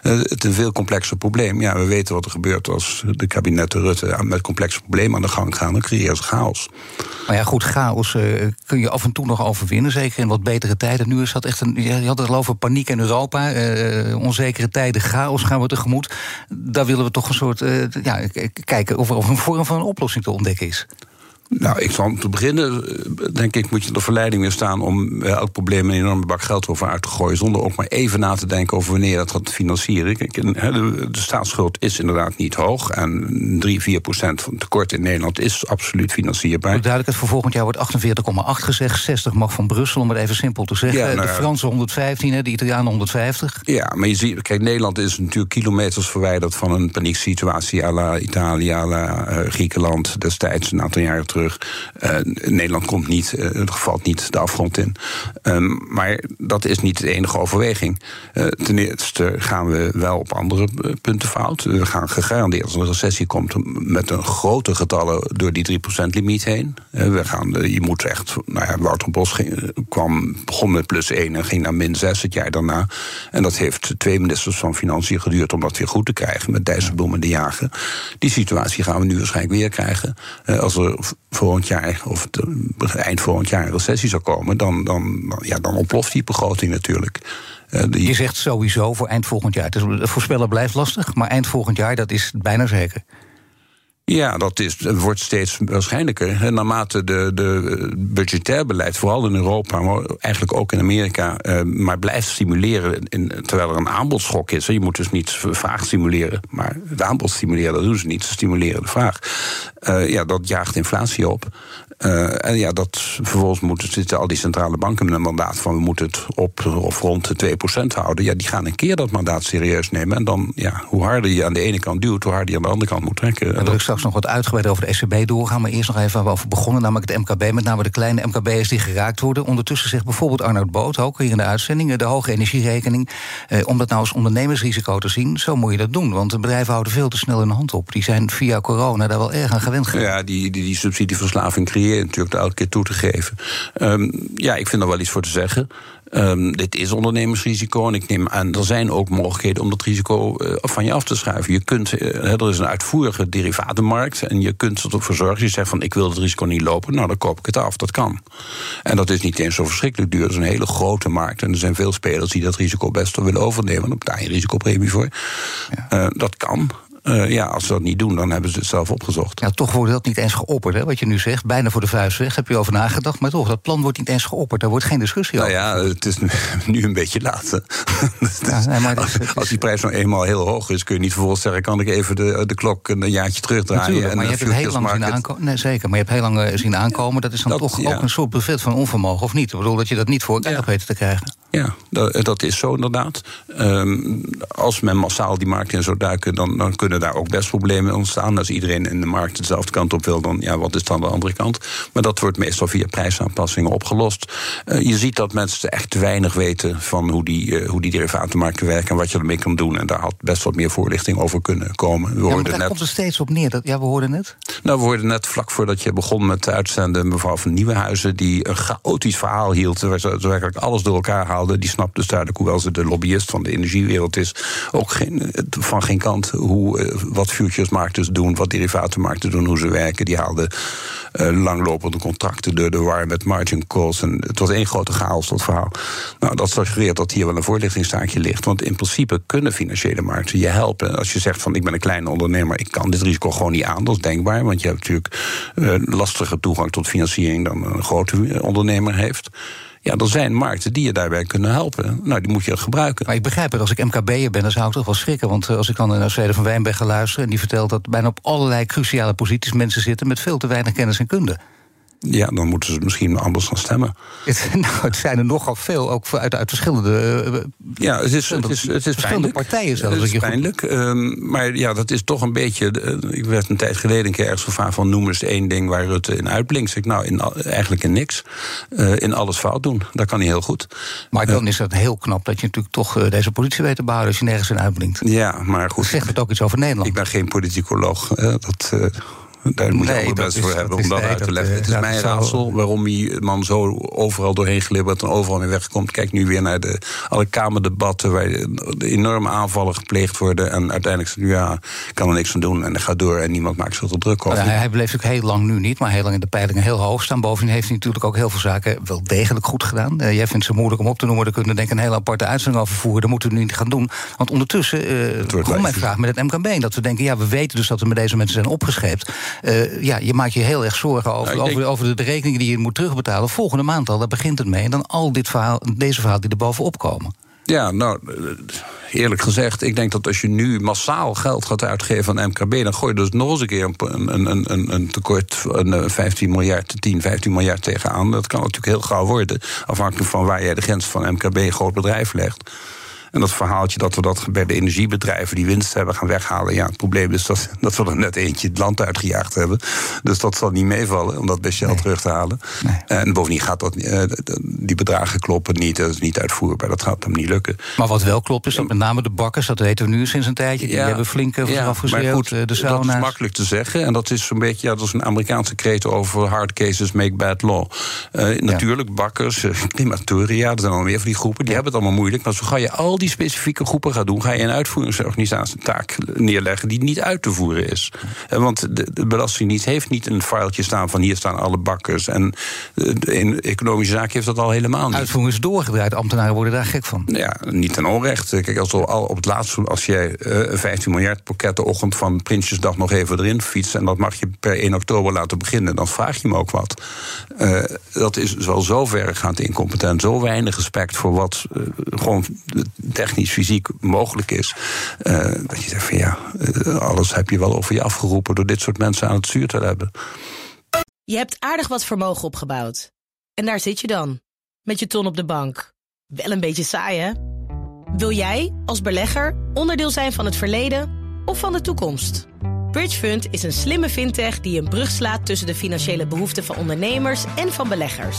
Het is een veel complexer probleem. Ja, we weten wat er gebeurt als de kabinetten Rutte met complexe problemen aan de gang gaan. Dan creëren ze chaos. Maar ja, goed, chaos kun je af en toe nog overwinnen. Zeker in wat betere tijden. Nu is dat echt een. Je had het al over paniek in Europa. eh, onzekere tijden, chaos gaan we tegemoet. Daar willen we toch een soort. eh, ja, kijken of er een vorm van een oplossing te ontdekken is. Nou, ik zal om te beginnen, eh, denk ik, moet je de verleiding weer staan om eh, elk probleem een enorme bak geld over uit te gooien. Zonder ook maar even na te denken over wanneer dat gaat financieren. Kijk, de, staatsschuld is inderdaad niet hoog. En 3, 4 procent van het tekort in Nederland is absoluut financierbaar. Voor duidelijkheid, voor volgend jaar wordt 48,8 gezegd. 60 mag van Brussel, om het even simpel te zeggen. Ja, nou de. Fransen 115, hè, de Italianen 150. Ja, maar je ziet, kijk, Nederland is natuurlijk kilometers verwijderd van een panieksituatie à la Italië, à la eh, Griekenland destijds, een aantal jaren terug. Eh, Nederland komt niet, eh, het valt niet de afgrond in. Ehm, maar dat is niet de enige overweging. Eh, ten eerste gaan we wel op andere punten fout. We gaan gegarandeerd als een recessie komt met een grote getallen door die 3% limiet heen. We gaan, je moet echt, nou ja, Wouter Bos kwam, begon met plus 1 en ging naar min 6 het jaar daarna. En dat heeft twee ministers van Financiën geduurd om dat weer goed te krijgen met Dijsselbloem en de Jager. Die situatie gaan we nu waarschijnlijk weer krijgen. Als er volgend jaar of het, eind volgend jaar een recessie zou komen, dan, dan, ja, dan ontploft die begroting natuurlijk. Eh, die- Je zegt sowieso voor eind volgend jaar. Is, voorspellen blijft lastig, maar eind volgend jaar, dat is bijna zeker. Ja, dat is, wordt steeds waarschijnlijker. En naarmate de, de budgetair beleid, vooral in Europa, maar eigenlijk ook in Amerika, eh, maar blijft stimuleren in, terwijl er een aanbodschok is. Je moet dus niet vraag stimuleren, maar het aanbod stimuleren, dat doen ze niet. Ze stimuleren de vraag. Eh, ja, dat jaagt inflatie op. Eh, en ja, dat vervolgens moeten zitten al die centrale banken met een mandaat van we moeten het op of rond de 2% houden. Ja, die gaan een keer dat mandaat serieus nemen. En dan, ja, hoe harder je aan de ene kant duwt, hoe harder je aan de andere kant moet trekken. Daar wil ik straks nog wat uitgebreid over de ECB doorgaan. Maar eerst nog even waar we over begonnen, namelijk het MKB. Met name de kleine MKB'ers die geraakt worden. Ondertussen zegt bijvoorbeeld Arnoud Boot, ook hier in de uitzending... eh, de hoge energierekening, eh, om dat nou als ondernemersrisico te zien... zo moet je dat doen, want de bedrijven houden veel te snel hun hand op. Die zijn via corona daar wel erg aan gewend geraakt. Ja, die, die, die subsidieverslaving creëer je natuurlijk elke keer toe te geven. Ehm, ja, ik vind er wel iets voor te zeggen. Ehm, dit is ondernemersrisico en ik neem aan, er zijn ook mogelijkheden om dat risico eh, van je af te schuiven. Je kunt, eh, er is een uitvoerige derivatenmarkt en je kunt ervoor zorgen, je zegt van ik wil het risico niet lopen, nou dan koop ik het af. Dat kan. En dat is niet eens zo verschrikkelijk duur. Dat is een hele grote markt en er zijn veel spelers die dat risico best wel willen overnemen. Dan betaal je risicopremie voor. Eh, dat kan. Eh, ja, als ze dat niet doen, dan hebben ze het zelf opgezocht. Ja, toch wordt dat niet eens geopperd, hè, wat je nu zegt. Bijna voor de vuist weg, heb je over nagedacht. Maar toch, dat plan wordt niet eens geopperd. Daar wordt geen discussie Nou over. ja, het is nu een beetje laat. Dus Ja, nee, maar dat is- als, als die prijs nou eenmaal heel hoog is, kun je niet vervolgens zeggen: kan ik even de, de klok een jaartje terugdraaien? Natuurlijk, en maar je een hebt het heel lang zien aankomen. Nee, zeker, maar je hebt heel lang eh, zien aankomen. Dat is dan Dat, toch ja. ook een soort buffet van onvermogen, of niet? Ik bedoel, dat je dat niet voor elkaar Ja. weten te krijgen. Ja, dat, dat is zo inderdaad. Um, als men massaal die markt in zou duiken, dan, dan kunnen daar ook best problemen ontstaan. Als iedereen in de markt dezelfde kant op wil, dan ja, wat is dan de andere kant? Maar dat wordt meestal via prijsaanpassingen opgelost. Uh, je ziet dat mensen echt weinig weten van hoe die, uh, hoe die derivatenmarkten werken en wat je ermee kan doen. En daar had best wat meer voorlichting over kunnen komen. We ja, daar net... komt er steeds op neer. Dat, ja, we hoorden het. Nou, we hoorden net vlak voordat je begon met uitzenden mevrouw van Nieuwenhuizen, die een chaotisch verhaal hield, waar ze werkelijk alles door elkaar haalde. Die snapt dus duidelijk, hoewel ze de lobbyist van de energiewereld is, ook geen, van geen kant hoe, eh, wat futuresmarkten doen, wat derivatenmarkten doen, hoe ze werken. Die haalden uh, langlopende contracten door de war met margin calls. En het was één grote chaos, dat verhaal. Nou, dat suggereert dat hier wel een voorlichtingstaakje ligt. Want in principe kunnen financiële markten je helpen. Als je zegt van ik ben een kleine ondernemer, ik kan dit risico gewoon niet aan, dat is denkbaar. Want je hebt natuurlijk uh, lastiger toegang tot financiering dan een grote ondernemer heeft. Ja, er zijn markten die je daarbij kunnen helpen. Nou, die moet je gebruiken. Maar ik begrijp het, als ik MKB'er ben, dan zou ik toch wel schrikken. Want eh, als ik dan naar Zweden van Wijnbergen luister... en die vertelt dat bijna op allerlei cruciale posities mensen zitten... met veel te weinig kennis en kunde. Ja, dan moeten ze misschien anders gaan stemmen. Het, nou, het zijn er nogal veel, ook uit, uit verschillende. Uh, ja, het is, het is, het is verschillende partijen zelfs. Het is pijnlijk. Um, maar ja, dat is toch een beetje. Uh, ik werd een tijd geleden een keer ergens gevraagd van noem eens één ding waar Rutte in uitblinkt. Zeg ik, nou, in, eigenlijk in niks. Uh, in alles fout doen. Dat kan hij heel goed. Maar dan is het heel knap dat je natuurlijk toch deze positie weet te behouden als je nergens in uitblinkt. Ja, maar goed. Zegt het ook iets over Nederland? Ik ben geen politicoloog. dat. Daar moet je nee, best voor hebben om dat uit te leggen. het is mijn raadsel waarom die man zo overal doorheen glibbert en overal mee wegkomt. Kijk nu weer naar de, alle Kamerdebatten waar de enorme aanvallen gepleegd worden. En uiteindelijk ja, ik kan er niks aan doen. En dat gaat door en niemand maakt zich er druk over. Ja, hij bleef natuurlijk heel lang nu niet, maar heel lang in de peilingen heel hoog staan. Bovendien heeft hij natuurlijk ook heel veel zaken wel degelijk goed gedaan. Uh, jij vindt ze moeilijk om op te noemen. Daar kunnen we denk ik een hele aparte uitzending over voeren. Dat moeten we nu niet gaan doen. Want ondertussen uh, komt mijn vraag met het MKB. Dat we denken, ja, we weten dus dat we met deze mensen zijn opgescheept. Uh, ja, je maakt je heel erg zorgen over, nou, over, over, de rekeningen die je moet terugbetalen. Volgende maand al, daar begint het mee. En dan al dit verhaal, deze verhaal die er bovenop komen. Ja, nou, eerlijk gezegd, ik denk dat als je nu massaal geld gaat uitgeven aan MKB, dan gooi je dus nog eens een keer een, een, een, een tekort van 15 miljard, 10, 15 miljard tegenaan. Dat kan natuurlijk heel gauw worden, afhankelijk van waar jij de grens van MKB groot bedrijf legt. En dat verhaaltje dat we dat bij de energiebedrijven die winst hebben gaan weghalen. Ja, het probleem is dat, dat we er net eentje het land uitgejaagd hebben. Dus dat zal niet meevallen om dat bij Shell terug te halen. En bovendien gaat dat, uh, die bedragen kloppen niet. Dat is niet uitvoerbaar. Dat gaat hem niet lukken. Maar wat wel klopt is dat met name de bakkers, dat weten we nu sinds een tijdje, die hebben flink ja, maar goed, eh, de sauna's. Dat is makkelijk te zeggen. En dat is zo'n beetje, ja, dat is een Amerikaanse kreet over hard cases make bad law. Uh, natuurlijk, bakkers, climatoria, er zijn al meer van die groepen, die hebben het allemaal moeilijk. Maar zo ga je al die die specifieke groepen gaat doen, ga je een uitvoeringsorganisatie taak neerleggen die niet uit te voeren is. Eh, want de, de Belastingdienst heeft niet een filetje staan van hier staan alle bakkers. En de, economische zaak heeft dat al helemaal niet. Uitvoering is doorgedraaid, ambtenaren worden daar gek van. Ja, niet ten onrecht. Kijk, als al op het laatste, als jij uh, eh, 15 miljard pakketten ochtend van Prinsjesdag nog even erin fietst. en dat mag je per 1 oktober laten beginnen, dan vraag je me ook wat. Uh, dat is wel zo verregaand incompetent, zo weinig respect voor wat uh, gewoon technisch, fysiek mogelijk is. Uh, dat je zegt van ja, uh, alles heb je wel over je afgeroepen door dit soort mensen aan het stuur te hebben. Je hebt aardig wat vermogen opgebouwd. En daar zit je dan, met je ton op de bank. Wel een beetje saai, hè? Wil jij, als belegger, onderdeel zijn van het verleden of van de toekomst? Bridgefund is een slimme fintech die een brug slaat tussen de financiële behoeften van ondernemers en van beleggers.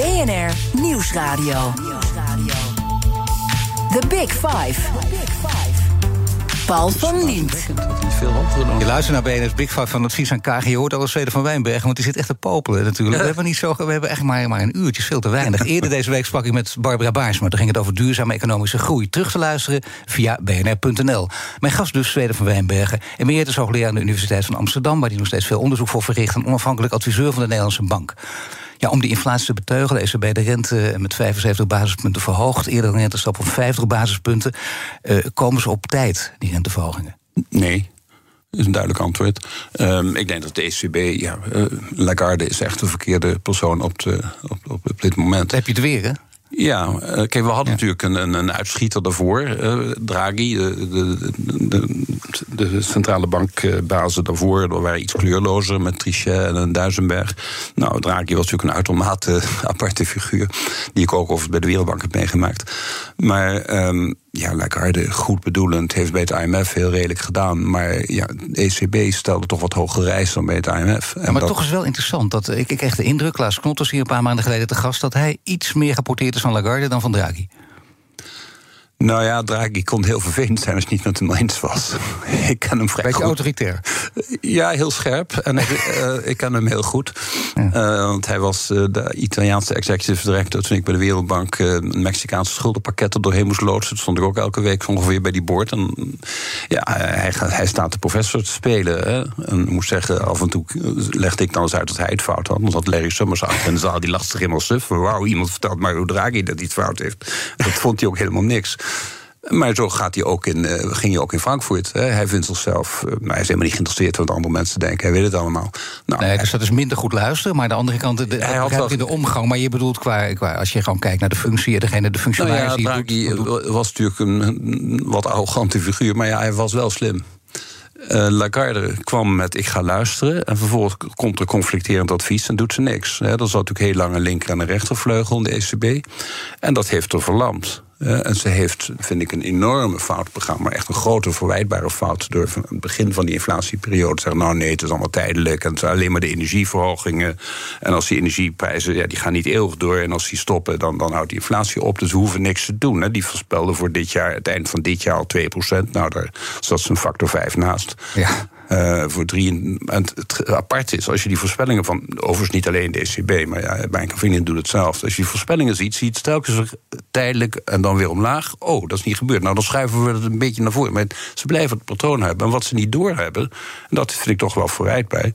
BNR Nieuwsradio. The Big Five. Paul van Liemt. Je luistert naar BNS Big Five van advies aan KG. Je hoort al Zweden van Wijnbergen, want die zit echt te popelen natuurlijk. We hebben, niet zo, we hebben echt maar, maar een uurtje, veel te weinig. Eerder deze week sprak ik met Barbara Baarsma. Toen ging het over duurzame economische groei. Terug te luisteren via bnr.nl. Mijn gast dus Zweden van Wijnbergen. Emeritus hoogleraar aan de Universiteit van Amsterdam... waar hij nog steeds veel onderzoek voor verricht... en onafhankelijk adviseur van de Nederlandse Bank. Ja, om die inflatie te beteugelen, ECB de rente met 75 basispunten verhoogd. Eerder een rentestap op 50 basispunten. Uh, komen ze op tijd, die renteverhogingen? Nee. Dat is een duidelijk antwoord. Um, ik denk dat de ECB, ja, uh, Lagarde is echt de verkeerde persoon op, de, op, op, dit moment. heb je het weer, hè? Ja, kijk, we hadden natuurlijk een, een, een, uitschieter daarvoor. Uh, Draghi, de, de, de, de, centrale bankbazen daarvoor. Dat waren iets kleurlozer met Trichet en een Duisenberg. Nou, Draghi was natuurlijk een uitermate aparte figuur. Die ik ook overigens bij de Wereldbank heb meegemaakt. Maar um, ja, Lagarde, goed bedoelend, heeft bij het IMF heel redelijk gedaan. Maar ja, de ECB stelde toch wat hogere eisen dan bij het IMF. En maar toch is wel interessant. Dat, ik, ik kreeg de indruk, Klaas Knotters hier een paar maanden geleden te gast... dat hij iets meer rapporteerd is van Lagarde dan van Draghi. Nou ja, Draghi kon heel vervelend zijn als het niet met hem eens was. ik ken hem vrij Beetje goed. autoritair. Ja, heel scherp. En ik, uh, ik ken hem heel goed. Ja. Uh, want hij was uh, de Italiaanse executive director... toen ik bij de Wereldbank een Mexicaanse schuldenpakket er doorheen moest loodsen. Toen stond ik ook elke week ongeveer bij die boord. En ja, hij, hij staat de professor te spelen. Hè. En ik moet zeggen, af en toe legde ik dan eens uit dat hij het fout had. Dan zat Larry Summers achter in de zaal, die lastig helemaal suf. Wauw, iemand vertelt maar hoe Draghi dat hij het fout heeft. Dat vond hij ook helemaal niks. Maar zo gaat hij ook in, uh, ging hij ook in Frankfurt. Hè. Hij vindt zichzelf, uh, maar hij is helemaal niet geïnteresseerd wat andere mensen denken. Hij weet het allemaal. Nou, nee, dus dat is minder goed luisteren. Maar aan de andere kant, de, hij had wel in de omgang. Maar je bedoelt qua, qua, als je gewoon kijkt naar de functie, degene, de functionaris nou ja, die doet, doet, was natuurlijk een wat arrogante figuur. Maar ja, hij was wel slim. Uh, Lagarde kwam met ik ga luisteren. En vervolgens komt er conflicterend advies en doet ze niks. He, dat zat natuurlijk heel lang een linker en een rechtervleugel in de ECB. En dat heeft er verlamd. Uh, en ze heeft, vind ik, een enorme fout begaan. Maar echt een grote verwijtbare fout. Door van het begin van die inflatieperiode te zeggen: Nou, nee, het is allemaal tijdelijk. En het zijn alleen maar de energieverhogingen. En als die energieprijzen, ja, die gaan niet eeuwig door. En als die stoppen, dan, dan houdt die inflatie op. Dus we hoeven niks te doen. Die voorspelden voor dit jaar, het eind van dit jaar al 2% Nou, daar zat ze een factor 5 naast. Ja. Uh, voor drie. En het apart is, als je die voorspellingen van. Overigens niet alleen de ECB, maar ja, Bank of England doet hetzelfde. Als je die voorspellingen ziet, zie je het telkens tijdelijk en dan weer omlaag. Oh, dat is niet gebeurd. Nou, dan schuiven we het een beetje naar voren. Maar ze blijven het patroon hebben. En wat ze niet doorhebben, en dat vind ik toch wel vooruit bij.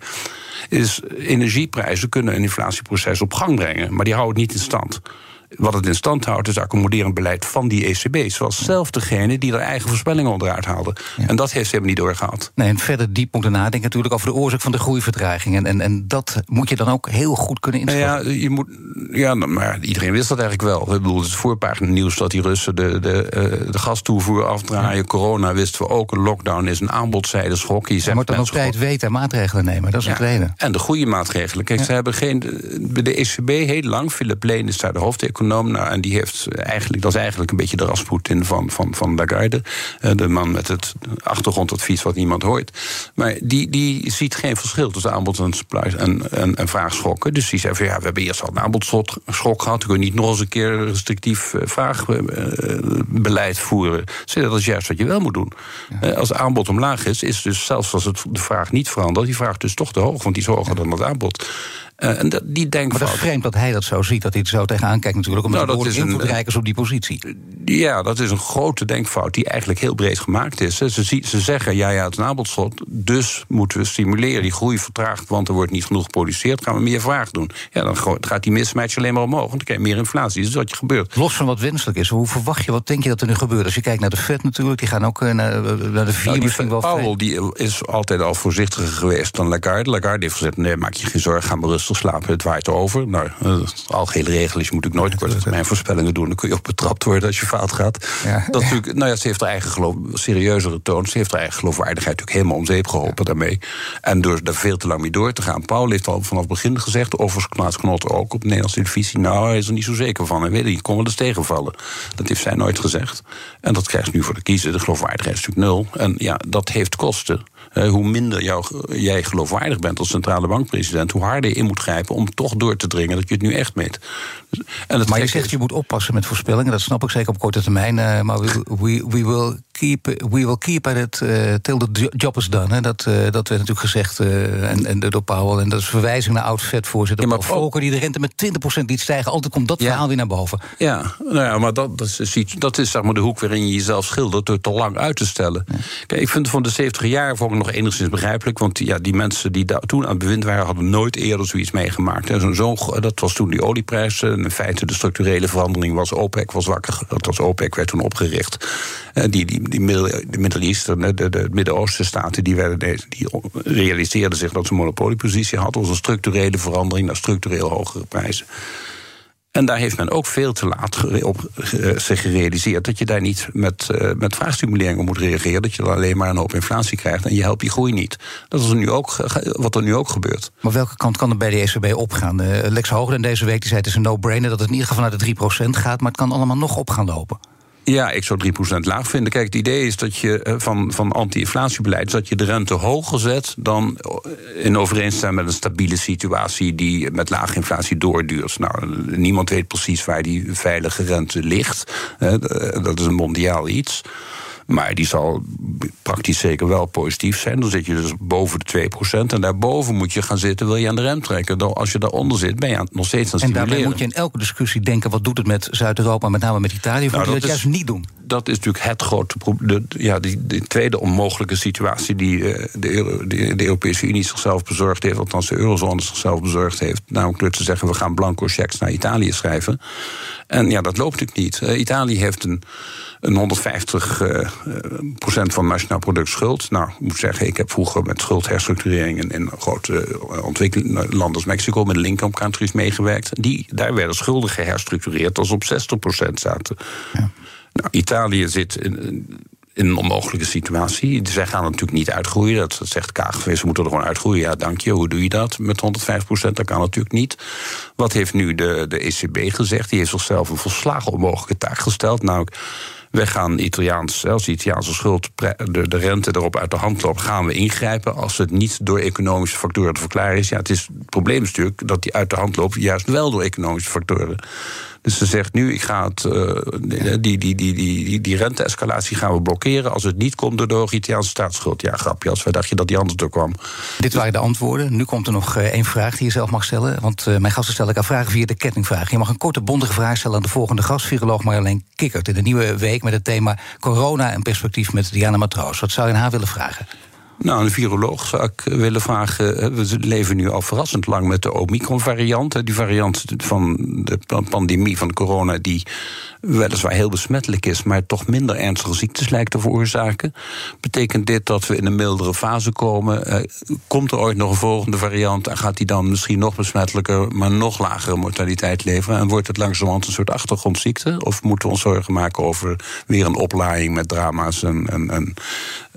Is energieprijzen kunnen een inflatieproces op gang brengen, maar die houden het niet in stand. Wat het in stand houdt, is accommoderend beleid van die ECB. Zoals zelf degene die er eigen voorspellingen onderuit haalde. Ja. En dat heeft ze helemaal niet doorgehaald. Nee, en verder diep moeten nadenken natuurlijk over de oorzaak van de groeivertraging. En, en, en dat moet je dan ook heel goed kunnen inschatten. Nou ja, je moet, ja, maar iedereen wist dat eigenlijk wel. Ik bedoel, het is voorpagina nieuws dat die Russen de, de, uh, de gastoevoer afdraaien. Ja. Corona wisten we ook. Een lockdown is een aanbodzijde schok. Je, je moet dan op tijd weten en maatregelen nemen. Dat is ja. het tweede. En de goede maatregelen. Kijk, ze hebben geen. De ECB heel lang, Philip Leen is daar de Nou, en die heeft eigenlijk, dat is eigenlijk een beetje de Rasputin van, van, van Lagarde. De man met het achtergrondadvies wat niemand hoort. Maar die, die ziet geen verschil tussen aanbod en, en, en, en vraagschokken. Dus die zegt van ja, we hebben eerst al een aanbodschok gehad. We kunnen niet nog eens een keer restrictief vraagbeleid voeren. Zeg, dat is juist wat je wel moet doen. Als het aanbod omlaag is, is dus zelfs als het de vraag niet verandert, die vraag dus toch te hoog, want die is hoger dan het aanbod. Uh, en dat, die denkfout. Maar dat is vreemd dat hij dat zo ziet, dat hij er zo tegenaan kijkt natuurlijk... omdat nou, invloedrijk is op die positie. Ja, dat is een grote denkfout die eigenlijk heel breed gemaakt is. Ze, ze zeggen, ja, ja, het is een aanbodslot... dus moeten we stimuleren, die groei vertraagt... want er wordt niet genoeg geproduceerd, gaan we meer vraag doen. Ja, dan gaat die mismatch alleen maar omhoog, want dan krijg je meer inflatie. Dat is wat je gebeurt. Los van wat wenselijk is, hoe verwacht je, wat denk je dat er nu gebeurt? Als je kijkt naar de Fed natuurlijk, die gaan ook naar, naar de vier nou, misschien wel... Powell die is altijd al voorzichtiger geweest dan Lagarde. Lagarde heeft gezegd, nee, maak je geen zorgen, ga maar rustig slapen. Het waait over. Nou, de algehele regel is, je moet ook nooit korte termijn voorspellingen doen. Dan kun je ook betrapt worden als je fout gaat. Ja. Dat natuurlijk, nou ja, ze heeft haar eigen geloof, serieuzere toon. Ze heeft haar eigen geloofwaardigheid natuurlijk helemaal om zeep geholpen daarmee. En door daar veel te lang mee door te gaan. Paul heeft al vanaf het begin gezegd, overigens Klaas Knot ook op de Nederlandse televisie. Nou, hij is er niet zo zeker van. Hij weet niet, kon wel eens tegenvallen. Dat heeft zij nooit gezegd. En dat krijgt nu voor de kiezer. De geloofwaardigheid is natuurlijk nul. En ja, dat heeft kosten. Uh, hoe minder jou, jij geloofwaardig bent als centrale bankpresident, hoe harder je in moet grijpen om toch door te dringen dat je het nu echt meet. En maar je zegt je moet oppassen met voorspellingen, dat snap ik zeker op korte termijn. Uh, maar we, we, we, will keep, we will keep at it uh, till the job is done. Hè. Dat, dat werd natuurlijk gezegd en, en door Powell. En dat is verwijzing naar oud-vetvoorzitter ja, Volker, die de rente met 20% liet stijgen. Altijd komt dat verhaal weer naar boven. Ja, nou ja maar dat, dat, is, dat is zeg maar de hoek waarin je jezelf schildert door te lang uit te stellen. Kijk, ik vind van de 70 jaar vond ik nog enigszins begrijpelijk. Want ja, die mensen die daar toen aan het bewind waren, hadden nooit eerder zoiets meegemaakt. En zo, zo, dat was toen die olieprijs. In feite de structurele verandering was OPEC was wakker. Dat was OPEC werd toen opgericht. En die, die, die Middel-Eastern, de, de, de Midden-Oosten staten, die, werden, die realiseerden zich dat ze een monopoliepositie hadden. Was een structurele verandering naar structureel hogere prijzen. En daar heeft men ook veel te laat op zich gerealiseerd dat je daar niet met, uh, met vraagstimulering op moet reageren. Dat je dan alleen maar een hoop inflatie krijgt en je helpt die groei niet. Dat is nu ook, wat er nu ook gebeurt. Maar welke kant kan er bij de ECB opgaan? Uh, Lex Hoogden deze week die zei het is een no-brainer dat het in ieder geval naar de 3% gaat, maar het kan allemaal nog op gaan lopen. Ja, ik zou 3% laag vinden. Kijk, het idee is dat je eh, van, van anti-inflatiebeleid... dat je de rente hoger zet dan in overeenstemming met een stabiele situatie... die met lage inflatie doorduurt. Nou, niemand weet precies waar die veilige rente ligt. Dat is een mondiaal iets. Maar die zal praktisch zeker wel positief zijn. Dan zit je dus boven de 2%. En daarboven moet je gaan zitten, wil je aan de rem trekken. Als je daaronder zit, ben je nog steeds aan het En daarbij moet je in elke discussie denken... wat doet het met Zuid-Europa, met name met Italië... voor nou, dat, dat juist niet doen dat is natuurlijk het grote probleem. Ja, die, tweede onmogelijke situatie die eh, de, de, de, Europese Unie zichzelf bezorgd heeft, althans de eurozone zichzelf bezorgd heeft. Namelijk door te zeggen: we gaan blanco checks naar Italië schrijven. En ja, dat loopt natuurlijk niet. Uh, Italië heeft een, een 150 uh, eh, procent van nationaal product schuld. Nou, ik moet zeggen, ik heb vroeger met schuldherstructurering in, grote ontwikkelingen als Mexico met de countries meegewerkt. Die, daar werden schulden geherstructureerd als op 60 procent zaten. Ja. Nou, Italië zit in, in een onmogelijke situatie. Zij gaan natuurlijk niet uitgroeien. Dat, zegt KGV, ze moeten er gewoon uitgroeien. Ja, dank je. Hoe doe je dat met 105 procent? Dat kan natuurlijk niet. Wat heeft nu de, de ECB gezegd? Die heeft zichzelf een volslagen onmogelijke taak gesteld. Namelijk, wij gaan Italiaans, als de Italiaanse schuld, de, de rente erop uit de hand loopt, gaan we ingrijpen. Als het niet door economische factoren te verklaren is. Ja, het, is, het probleem is natuurlijk dat die uit de hand loopt, juist wel door economische factoren. Dus ze zegt nu, ik ga het, uh, die, die, die, die, die rente-escalatie gaan we blokkeren... als het niet komt door de Italiaanse staatsschuld. Ja, grapje, als wij dachten dat die anders door kwam. Dit waren de antwoorden. Nu komt er nog uh, één vraag die je zelf mag stellen. Want uh, mijn gasten stellen elkaar vragen via de kettingvraag. Je mag een korte, bondige vraag stellen aan de volgende gast... viroloog Marjolein Kikkert in de nieuwe week... met het thema corona en perspectief met Diana Matroos. Wat zou je aan haar willen vragen? Nou, een viroloog zou ik willen vragen. We leven nu al verrassend lang met de Omicron-variant. Die variant van de pandemie van corona, die weliswaar heel besmettelijk is, maar toch minder ernstige ziektes lijkt te veroorzaken. Betekent dit dat we in een mildere fase komen? Eh, komt er ooit nog een volgende variant en gaat die dan misschien nog besmettelijker, maar nog lagere mortaliteit leveren? En wordt het langzamerhand een soort achtergrondziekte? Of moeten we ons zorgen maken over weer een oplaaiing met drama's en,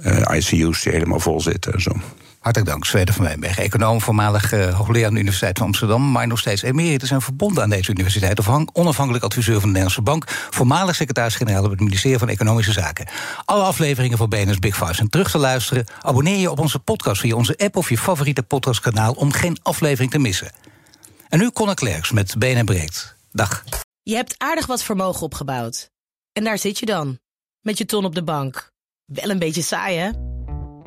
uh, ICU's die helemaal vol zitten en zo? Hartelijk dank, Zweden van Wijnberg. Econoom, voormalig uh, hoogleraar aan de Universiteit van Amsterdam... maar nog steeds emeritus en verbonden aan deze universiteit... onafhankelijk adviseur van de Nederlandse Bank... voormalig secretaris-generaal op het ministerie van Economische Zaken. Alle afleveringen van BNS Big Five zijn terug te luisteren. Abonneer je op onze podcast via onze app of je favoriete podcastkanaal... om geen aflevering te missen. En nu Conor Klerks met BNN Breekt. Dag. Je hebt aardig wat vermogen opgebouwd. En daar zit je dan, met je ton op de bank. Wel een beetje saai, hè?